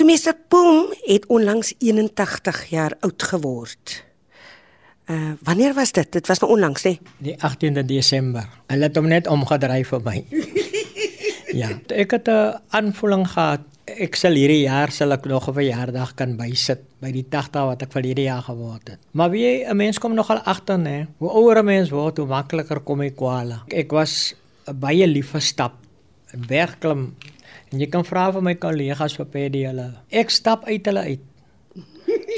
So meester Poem het onlangs 81 jaar oud geword. Uh wanneer was dit? Dit was nou onlangs, hè? Die 18de Desember. Hulle het hom net omgedryf vir my. ja, ek het 'n aanvoeling gehad. Ek sal hierdie jaar sal ek nog 'n verjaardag kan bysit by die 80 wat ek verlede jaar geword het. Maar wie 'n mens kom nogal agter, hè? Hoe ouer 'n mens word, hoe makliker kom hy kwale. Ek was baie lief vir stap. Bergklim. En jy kan vra vir my kollegas vir pedie hulle. Ek stap uit hulle uit.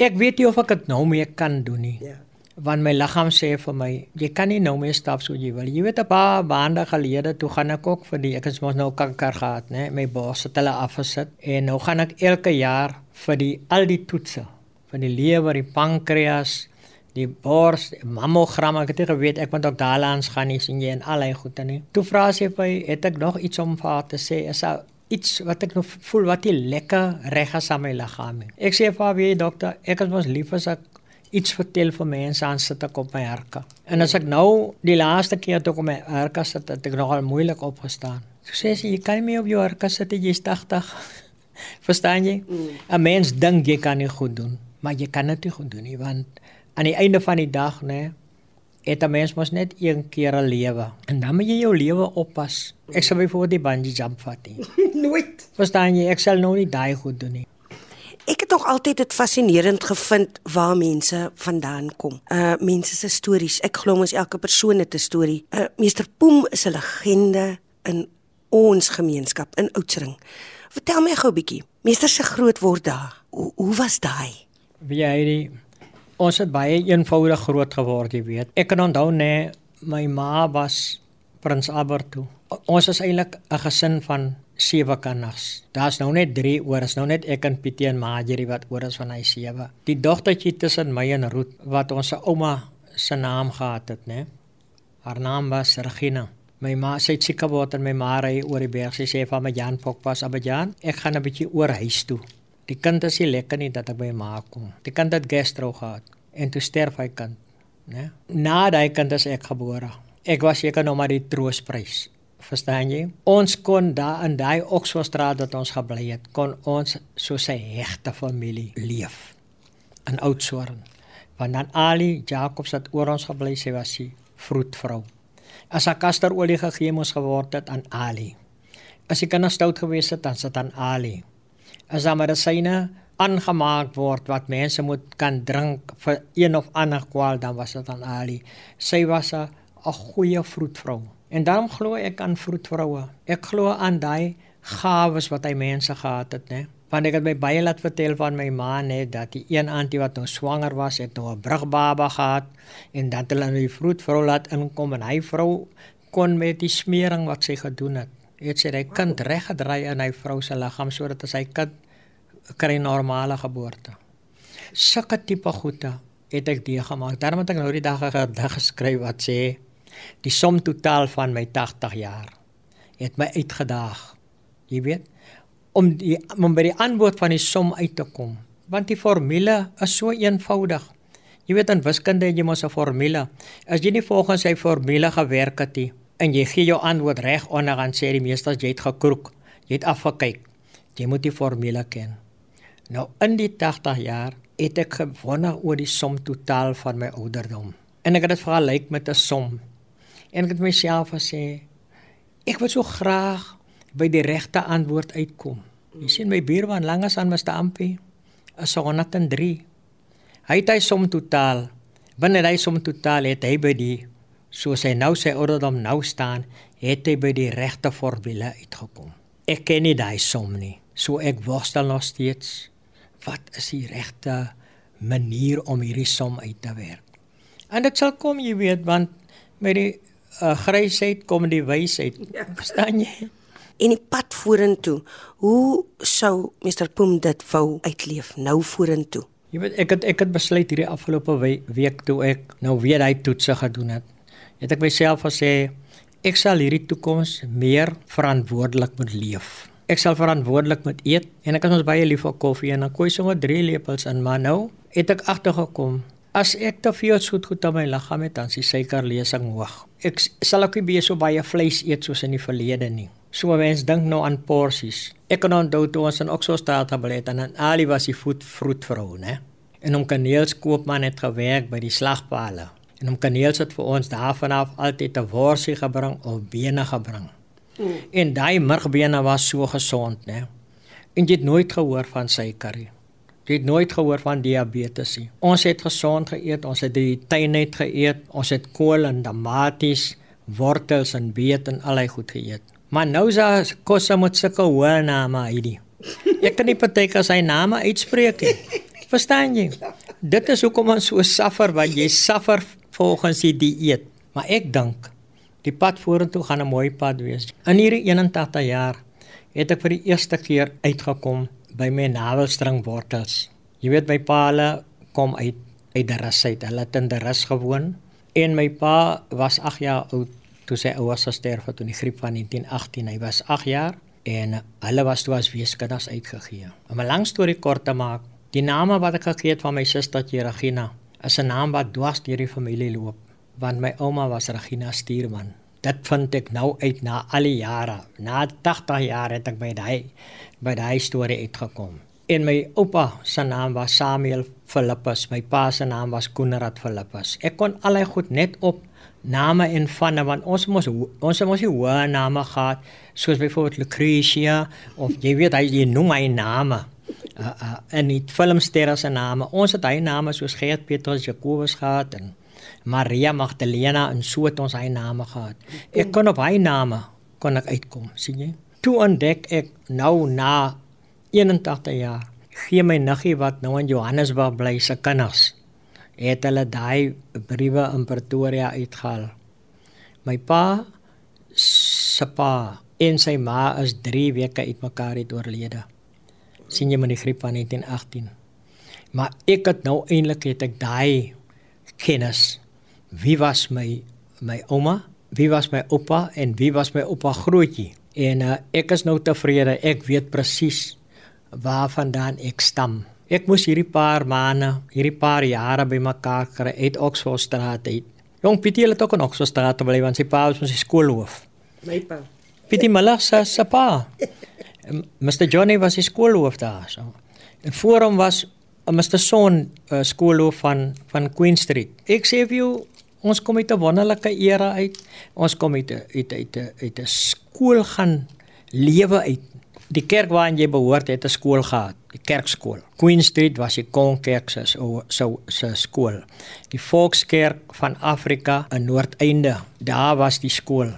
Ek weet nie of ek dit nou meer kan doen nie. Ja want my liggaam sê vir my jy kan nie nou meer stap so jy wil. Jy weet 'n paar maande gelede toe gaan ek ook vir die ek het mos nou kanker gehad, né? My bors het hulle afgesit en nou gaan ek elke jaar vir die al die toetse van die lewer, die pankreas, die bors, die mammogram, ek het nie geweet ek moet ook daarlangs gaan nie sien jy en al hy goede nie. Toe vra sy vir my, het ek nog iets om vir haar te sê? Is daar iets wat ek nog voel wat nie lekker reg is aan my liggaam nie? Ek sê vir haar, "Wie dokter, ek is mos lief as ek iets vertel vir mense aan sit ek op my herke. En as ek nou die laaste keer toe kom my herke sit het ek nogal moeilik opgestaan. So sê sy jy kan nie meer op jou herke sit jy's 80. Verstaan jy? Mm. 'n Mens dink jy kan nie goed doen, maar jy kan dit nie goed doen nie want aan die einde van die dag nê het 'n mens mos net een keer 'n lewe en dan moet jy jou lewe oppas. Ek sal byvoorbeeld die bungee jump vat nie. Nooit. Verstaan jy? Ek sal nou nie daai goed doen nie. Ek het nog altyd dit fascinerend gevind waar mense vandaan kom. Uh mense se stories. Ek glo mos elke persoon het 'n storie. Uh Meester Poem is 'n legende in ons gemeenskap in Oudtshoorn. Vertel my gou 'n bietjie. Meester se groot word daar. Hoe hoe was daai? Wie jy die ons het baie eenvoudig groot geword, jy weet. Ek kan onthou nê my ma was Prins Albert toe. Ons is eintlik 'n gesin van sewe kinders. Daar's nou net 3 oor, is nou net ek en Pietie en Marjorie wat oor is van hy sewe. Die dogtertjie tussen my en Ruth wat ons se ouma se naam gehad het, né? Haar naam was Regina. My ma sê sy word en my ma ry oor die berg. Sy sê van my Jan Fok pas op Jan. Ek gaan 'n bietjie oor huis toe. Die kind is nie lekker nie dat ek by ma kom. Die kind het gastro gehad en toe sterf hy kind, né? Na daai kind is ek gebore. Ek was seker nog maar die troosprys verstaan jy? Ons kon daar in daai Oxfordstraat wat ons gebly het, kon ons so 'n hegte familie leef in Oudtshoorn. Want dan Ali Jacobs het oor ons gebly, sy was sy vroedvrou. As 'n kasterolie gegee moes geword het aan Ali. As jy kan stout gewees het, dan sit aan Ali. As daar medisyne aangemaak word wat mense moet kan drink vir een of ander kwaal, dan was dit aan Ali. Sy was 'n goeie vroedvrou. En daarom glo ek aan vroedvroue. Ek glo aan daai gawes wat hy mense gehad het, né? Want ek het my baie laat vertel van my ma net dat die een auntie wat nou swanger was, het nou 'n brugbaba gehad en dat hulle in die vroedvrou laat inkom en hy vrou kon met die smering wat sy gedoen het. Het sy hy kind reggedraai in hy vrou se liggaam sodat hy kind kry normale geboorte. Sulke tipe goede het ek die gemaak. Daarom het ek nou die dag 'n gedig geskryf wat sê Die som totaal van my 80 jaar het my uitgedaag. Jy weet, om die om by die antwoord van die som uit te kom, want die formule is so eenvoudig. Jy weet in wiskunde jy mos 'n formule. As jy nie volgens sy formule gewerk het nie en jy gee jou antwoord reg onder dan sê die meester jy het gekroek, jy het afgekyk. Jy moet die formule ken. Nou in die 80 jaar het ek gewonder oor die som totaal van my ouderdom. En ek het dit vergelyk met 'n som En ek het myself gesê ek wil so graag by die regte antwoord uitkom. Jy sien my buurman langs aan Mr. Ampie is 103. Hy het hy som totaal. Wanneer hy som totaal het hy by die soos hy nou sy ouderdom nou staan, het hy by die regte formule uitgekom. Ek ken nie daai som nie. So ek worstel nog steeds. Wat is die regte manier om hierdie som uit te werk? En dit sal kom, jy weet, want met die uh, grysheid kom die wysheid. Ja. Verstaan jy? En die pad vorentoe. Hoe sou Mr Poem dit wou uitleef nou vorentoe? Jy weet ek het ek het besluit hierdie afgelope week toe ek nou weer hy toetse gedoen het. Het ek myself gesê ek sal hierdie toekoms meer verantwoordelik moet leef. Ek sal verantwoordelik moet eet en ek is ons baie lief vir koffie en dan kooi sommer 3 lepels in maar nou het ek agtergekom As ek te veel soet goed aan my liggaam het, dan is die suikerlesing hoog. Ek sal ook nie baie so baie vleis eet soos in die verlede nie. So mense dink nou aan porsies. Ek kan onthou toe ons in Oxford staat gebly het en Ali was die voet vroedvrou, né? En hom kaneels koopman het gewerk by die slagpale. En hom kaneels het vir ons daarvan af altyd 'n worsie gebring of bene gebring. Mm. En daai murgbene was so gesond, né? En jy het nooit gehoor van suiker nie. Jy het nooit gehoor van diabetes nie. Ons het gesond geëet, ons het die tuin net geëet, ons het kool en tomaties, wortels en beet en allerlei goed geëet. Maar nou is daar kosse met sulke hoë name hierdie. Ek kan nie partyke sy name uitspreek nie. Verstaan jy? Dit is hoekom ons so suffer want jy suffer volgens die dieet. Maar ek dink die pad vorentoe gaan 'n mooi pad wees. In hierdie 81 jaar het ek vir die eerste keer uitgekom by my navelstring wortels. Jy weet my paale kom uit uit uit. Hulle het in die rus gewoon en my pa was 8 jaar oud toe sy ouers gesterf het in die griep van 1918. Hy was 8 jaar en hulle was toe as weeskinders uitgegee. Om 'n lang storie kort te maak, die name wat ek gekry het van my sustertjie Regina is 'n naam wat dwars deur die familie loop, want my ouma was Regina Stuurman. Dit vind ek nou uit na al die jare. Na 80 jaar het ek by daai by daai storie uitgekom. En my oupa se naam was Samuel Philippus, my pa se naam was Konrad Philippus. Ek kon allei goed net op name en vanne want ons mos ons mos nie hoë name gehad soos byvoorbeeld Lucretia of jy weet hy jy noem my name uh, uh, en die filmsterre se name. Ons het hy name soos Gert Petrus Jacobus gehad en Maria Magdalena en so het ons hy name gehad. Ek kon op hy name kon ek uitkom, sien jy? Toe ontdek ek nou na 81 jaar gee my niggie wat nou in Johannesburg bly se kinders het hulle daai briewe in Pretoria uitgehaal. My pa se pa en sy ma is 3 weke uitmekaar het oorlede sien jy met die griep van 1918. Maar ek het nou eintlik het ek daai kennis. Wie was my my ouma? Wie was my oupa en wie was my oupa grootjie? En uh, ek is nou tevrede. Ek weet presies waarvandaan ek stam. Ek moes hierdie paar maande, hierdie paar jare bymekaar kry uit Oxford Straat uit. Jong Pietie het ook in Oxford Straat bly want sy pa was ons skoolhoof. My pa. Pietie Miller se se pa. Mr Johnny was die skoolhoof daar so. En voor hom was uh, Mr Son uh, skoolhoof van van Queen Street. Ek sê vir jou ons kom uit 'n wonderlike era uit. Ons kom uit uit uit uit 'n skool gaan lewe uit. Die kerk waarin jy behoort het 'n skool gehad, die kerkskool. Queen Street was die Konkerk se so se skool. Die Volkskerk van Afrika in Noordeinde, daar was die skool.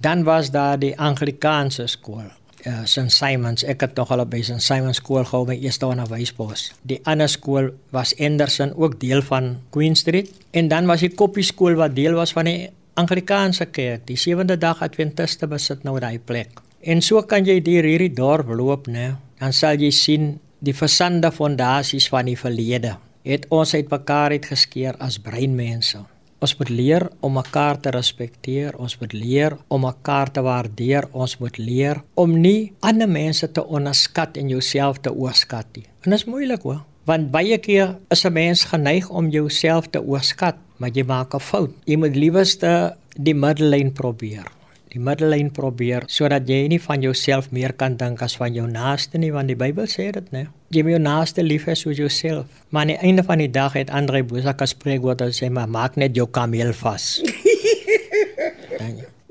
Dan was daar die Anglikaanse skool uh, St Simons. Ek het nog al by St Simons skool gehou my eerste onderwysbos. Die ander skool was Anderson, ook deel van Queen Street. En dan was die Koppie skool wat deel was van die Anglikaanse kerk. Die sewende dag Adventiste besit nou daai plek. En so kan jy deur hierdie dorp loop, né? Dan sal jy sien die versande fondasies van die verlede. Het ons uitmekaar uit geskeer as breinmense. Ons moet leer om mekaar te respekteer, ons moet leer om mekaar te waardeer, ons moet leer om nie ander mense te onderskat en jouself te oorskat nie. En dit is moeilik hoor, want baie keer is 'n mens geneig om jouself te oorskat, maar jy maak 'n fout. Jy moet liewerste die middellyn probeer die middellyn probeer sodat jy nie van jouself meer kan dink as van jou naaste nie want die Bybel sê dit nê jy moet jou naaste lief hê soos jouself maar aan die einde van die dag het Andre Bosak gespreek wat hy sê maar maak net jou kameel vas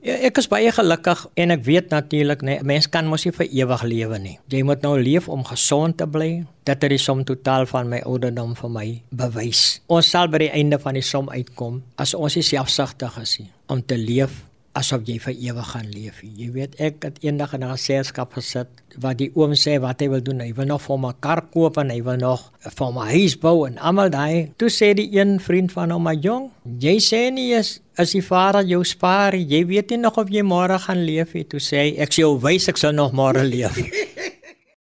Ja, ek is baie gelukkig en ek weet natuurlik nee, mens kan mos nie vir ewig lewe nie. Jy moet nou leef om gesond te bly. Dit is die som totaal van my ouderdom vir my bewys. Ons sal by die einde van die som uitkom as ons selfsugtig is om te leef asof jy vir ewig gaan leef. Jy weet ek het eendag in 'n geselskap gesit waar die oom sê wat hy wil doen. Hy wil nog vir my kar koop en hy wil nog vir my huis bou en almal daai. Toe sê die een vriend van hom, "Maar jong, jy sê nie is as die vader jou spaar, jy weet nie nog of jy môre gaan leef nie." Toe sê hy, "Ek sê jou wys ek sal nog môre leef."